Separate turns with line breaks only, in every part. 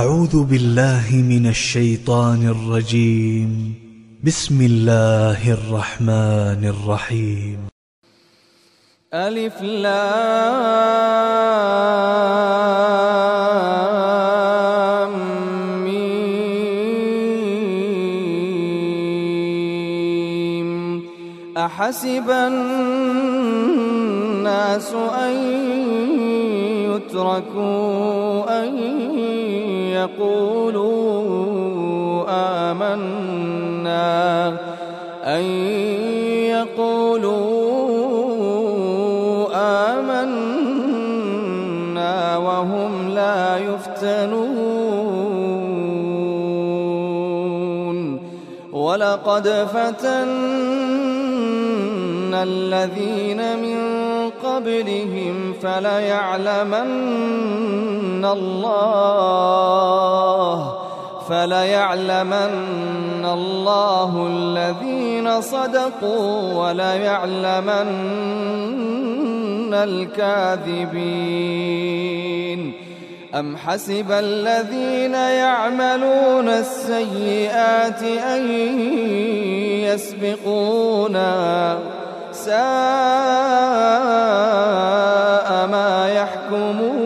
أعوذ بالله من الشيطان الرجيم بسم الله الرحمن الرحيم ألف لام ميم أحسب الناس أن يتركون أن يقولوا آمنا وهم لا يفتنون ولقد فتنا الذين من قبلهم فليعلمن الله فليعلمن الله الذين صدقوا وليعلمن الكاذبين أم حسب الذين يعملون السيئات أن يسبقونا ساء ما يحكمون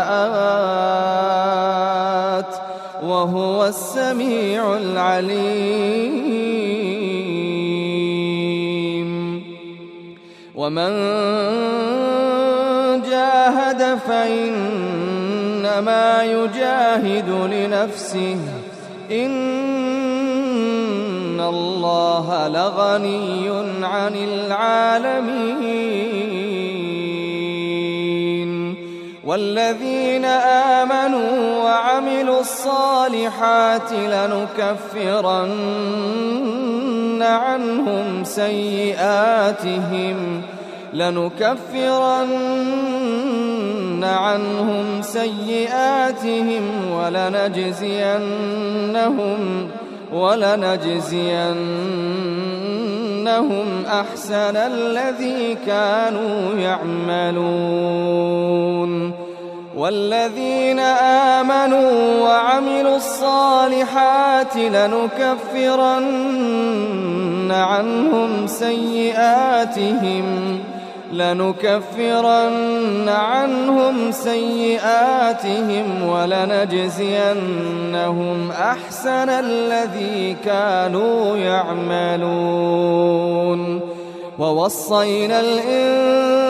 السماوات وهو السميع العليم ومن جاهد فإنما يجاهد لنفسه إن الله لغني عن العالمين والذين آمنوا وعملوا الصالحات لنكفرن عنهم سيئاتهم لنكفرن عنهم سيئاتهم ولنجزينهم ولنجزينهم أحسن الذي كانوا يعملون والذين آمنوا وعملوا الصالحات لنكفرن عنهم سيئاتهم لنكفرن عنهم سيئاتهم ولنجزينهم أحسن الذي كانوا يعملون ووصينا الإنسان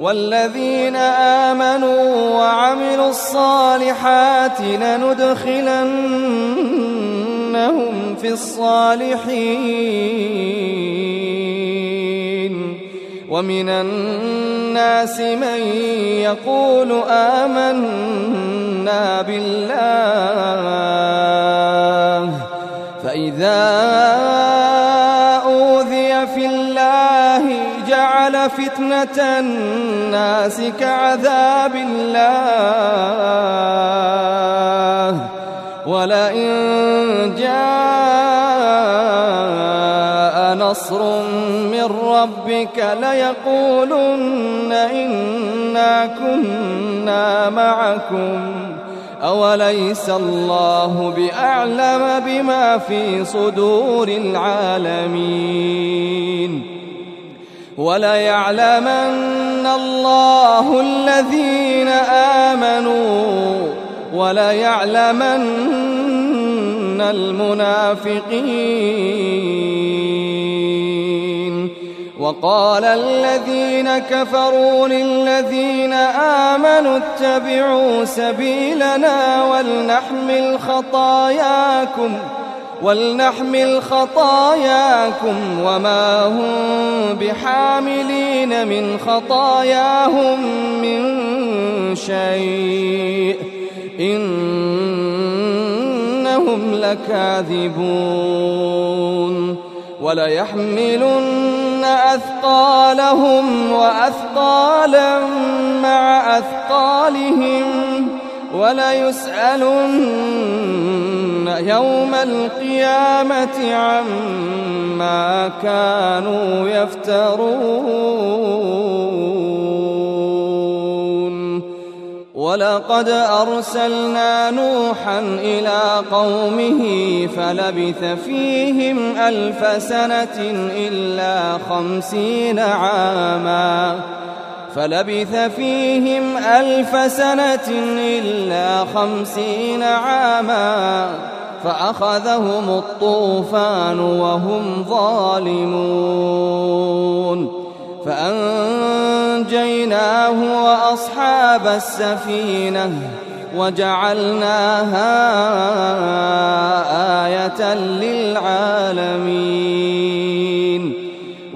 والذين آمنوا وعملوا الصالحات لندخلنهم في الصالحين ومن الناس من يقول آمنا بالله فإذا فتنة الناس كعذاب الله ولئن جاء نصر من ربك ليقولن إنا كنا معكم أوليس الله بأعلم بما في صدور العالمين وليعلمن الله الذين آمنوا وليعلمن المنافقين وقال الذين كفروا للذين آمنوا اتبعوا سبيلنا ولنحمل خطاياكم ۖ ولنحمل خطاياكم وما هم بحاملين من خطاياهم من شيء إنهم لكاذبون وليحملن أثقالهم وأثقالا مع أثقالهم وليسألن يوم القيامة عما كانوا يفترون ولقد أرسلنا نوحا إلى قومه فلبث فيهم ألف سنة إلا خمسين عاماً فلبث فيهم ألف سنة إلا خمسين عاما فأخذهم الطوفان وهم ظالمون فأنجيناه وأصحاب السفينة وجعلناها آية للعالمين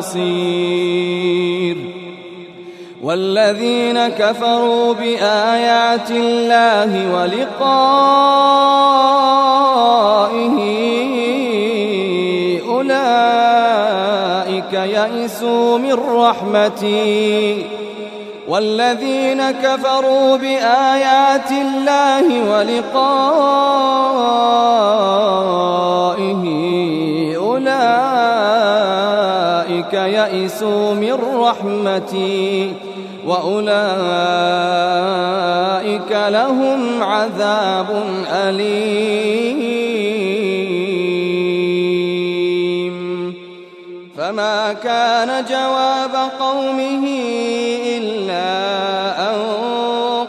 بصير والذين كفروا بآيات الله ولقائه أولئك يئسوا من رحمتي والذين كفروا بآيات الله ولقائه أولئك يئسوا من رحمتي وأولئك لهم عذاب أليم فما كان جواب قومه إلا أن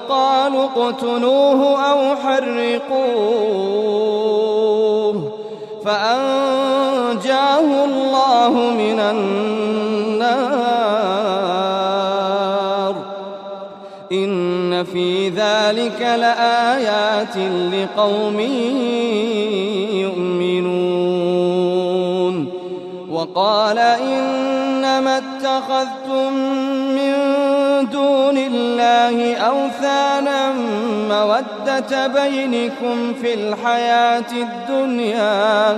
قالوا اقتلوه أو حرقوه فأن ذلك لآيات لقوم يؤمنون وقال إنما اتخذتم من دون الله أوثانا مودة بينكم في الحياة الدنيا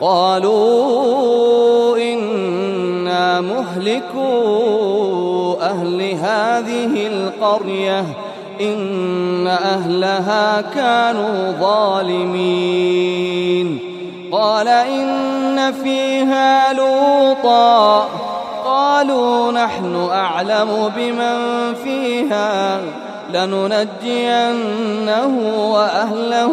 قالوا إنا مهلكو أهل هذه القرية إن أهلها كانوا ظالمين قال إن فيها لوطا قالوا نحن أعلم بمن فيها لننجينه وأهله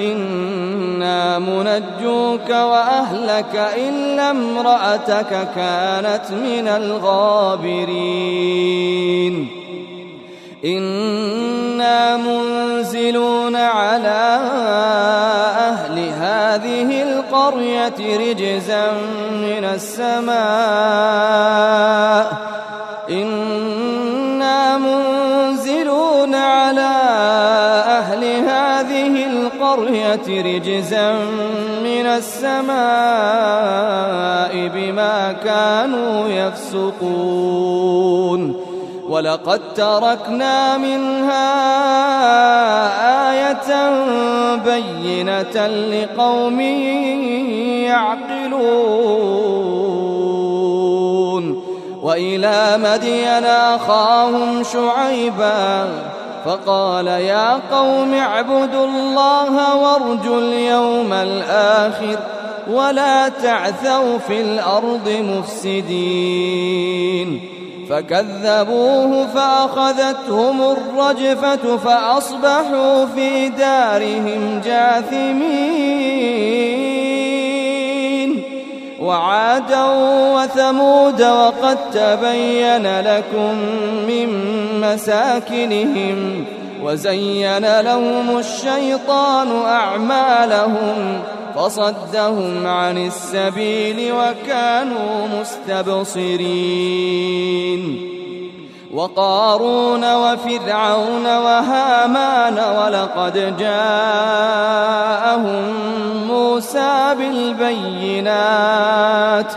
إنا منجوك وأهلك إلا امرأتك كانت من الغابرين إنا منزلون على أهل هذه القرية رجزا من السماء إنا القرية رجزا من السماء بما كانوا يفسقون ولقد تركنا منها آية بينة لقوم يعقلون وإلى مدين أخاهم شعيباً فقال يا قوم اعبدوا الله وارجوا اليوم الآخر ولا تعثوا في الأرض مفسدين فكذبوه فأخذتهم الرجفة فأصبحوا في دارهم جاثمين وعادوا وثمود وقد تبين لكم من مساكنهم وزين لهم الشيطان أعمالهم فصدهم عن السبيل وكانوا مستبصرين وقارون وفرعون وهامان ولقد جاءهم موسى بالبينات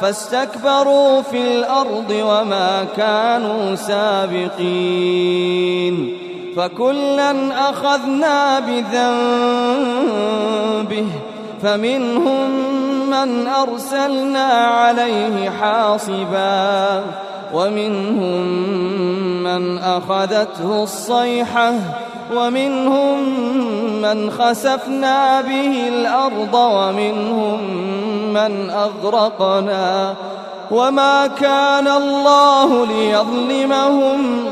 فاستكبروا في الأرض وما كانوا سابقين فكلا أخذنا بذنبه فمنهم من أرسلنا عليه حاصبا ومنهم من أخذته الصيحة ومنهم من خسفنا به الأرض ومنهم من أغرقنا وما كان الله ليظلمهم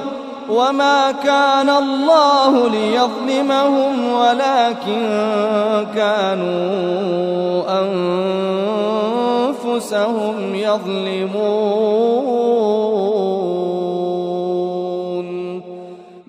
وما كان الله ليظلمهم ولكن كانوا أنفسهم يظلمون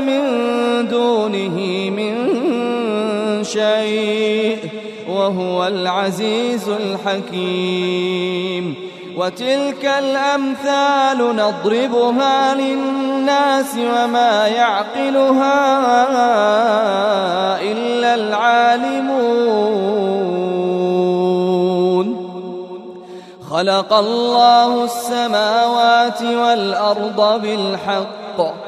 من دونه من شيء وهو العزيز الحكيم وتلك الأمثال نضربها للناس وما يعقلها إلا العالمون خلق الله السماوات والأرض بالحق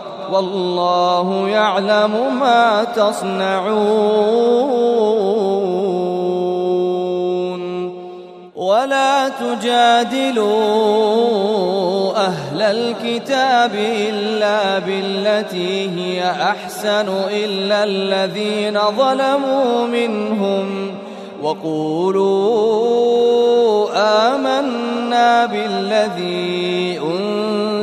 والله يعلم ما تصنعون ولا تجادلوا أهل الكتاب إلا بالتي هي أحسن إلا الذين ظلموا منهم وقولوا آمنا بالذي أنزل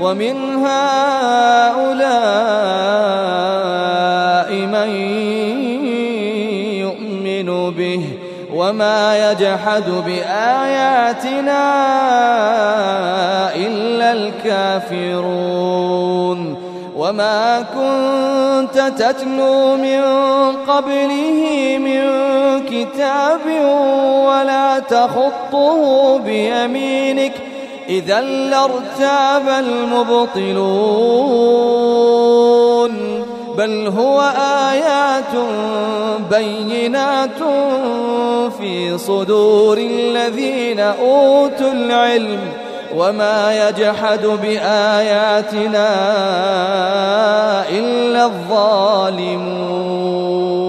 ومن هؤلاء من يؤمن به وما يجحد بآياتنا إلا الكافرون وما كنت تتلو من قبله من كتاب ولا تخطه بيمينك إذا لارتاب المبطلون بل هو آيات بينات في صدور الذين أوتوا العلم وما يجحد بآياتنا إلا الظالمون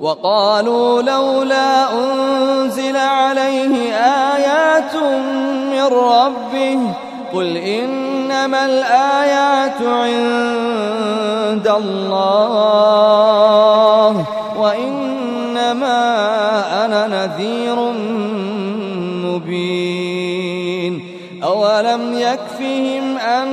وقالوا لولا أنزل عليه آيات من ربه قل إنما الآيات عند الله وإنما أنا نذير مبين أولم يكفهم أن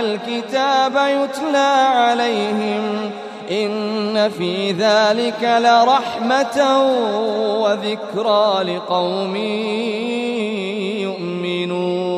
الكتاب يتلى عليهم إن في ذلك لرحمة وذكرى لقوم يؤمنون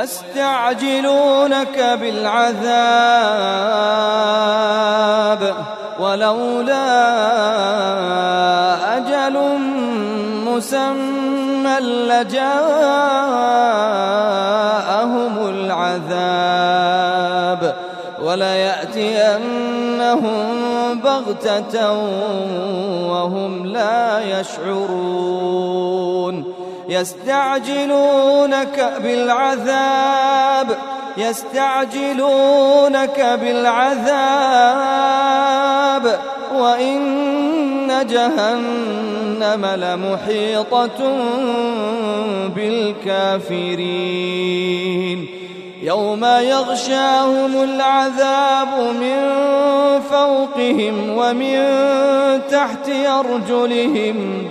ويستعجلونك بالعذاب ولولا أجل مسمى لجاءهم العذاب وليأتينهم بغتة وهم لا يشعرون يستعجلونك بالعذاب يستعجلونك بالعذاب وإن جهنم لمحيطة بالكافرين يوم يغشاهم العذاب من فوقهم ومن تحت أرجلهم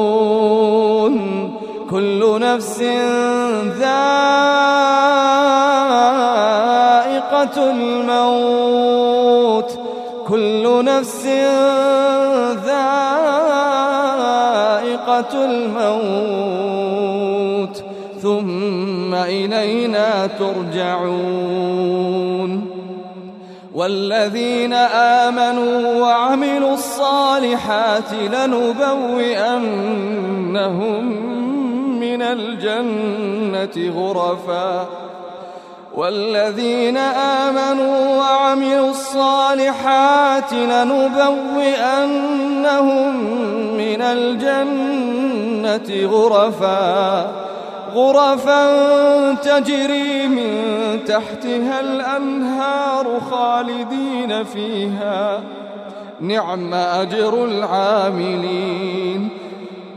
كل نفس ذائقة الموت كل نفس ذائقة الموت ثم إلينا ترجعون والذين آمنوا وعملوا الصالحات لنبوئنهم من الجنة غرفا والذين آمنوا وعملوا الصالحات لنبوئنهم من الجنة غرفا غرفا تجري من تحتها الأنهار خالدين فيها نعم أجر العاملين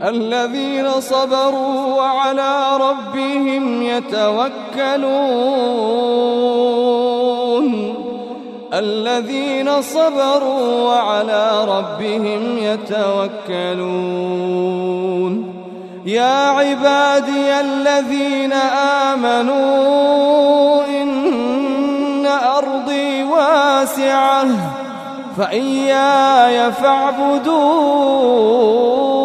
الذين صبروا وعلى ربهم يتوكلون الذين صبروا وعلى ربهم يتوكلون يا عبادي الذين آمنوا إن أرضي واسعة فإياي فاعبدون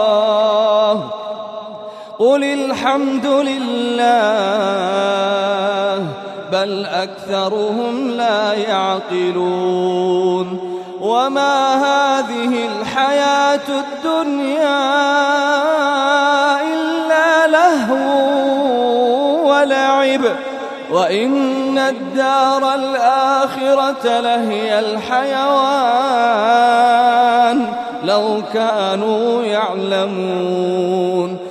قل الحمد لله بل أكثرهم لا يعقلون وما هذه الحياة الدنيا إلا لهو ولعب وإن الدار الآخرة لهي الحيوان لو كانوا يعلمون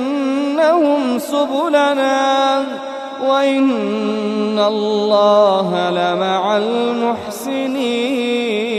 لهم سبلنا وإن الله لمع المحسنين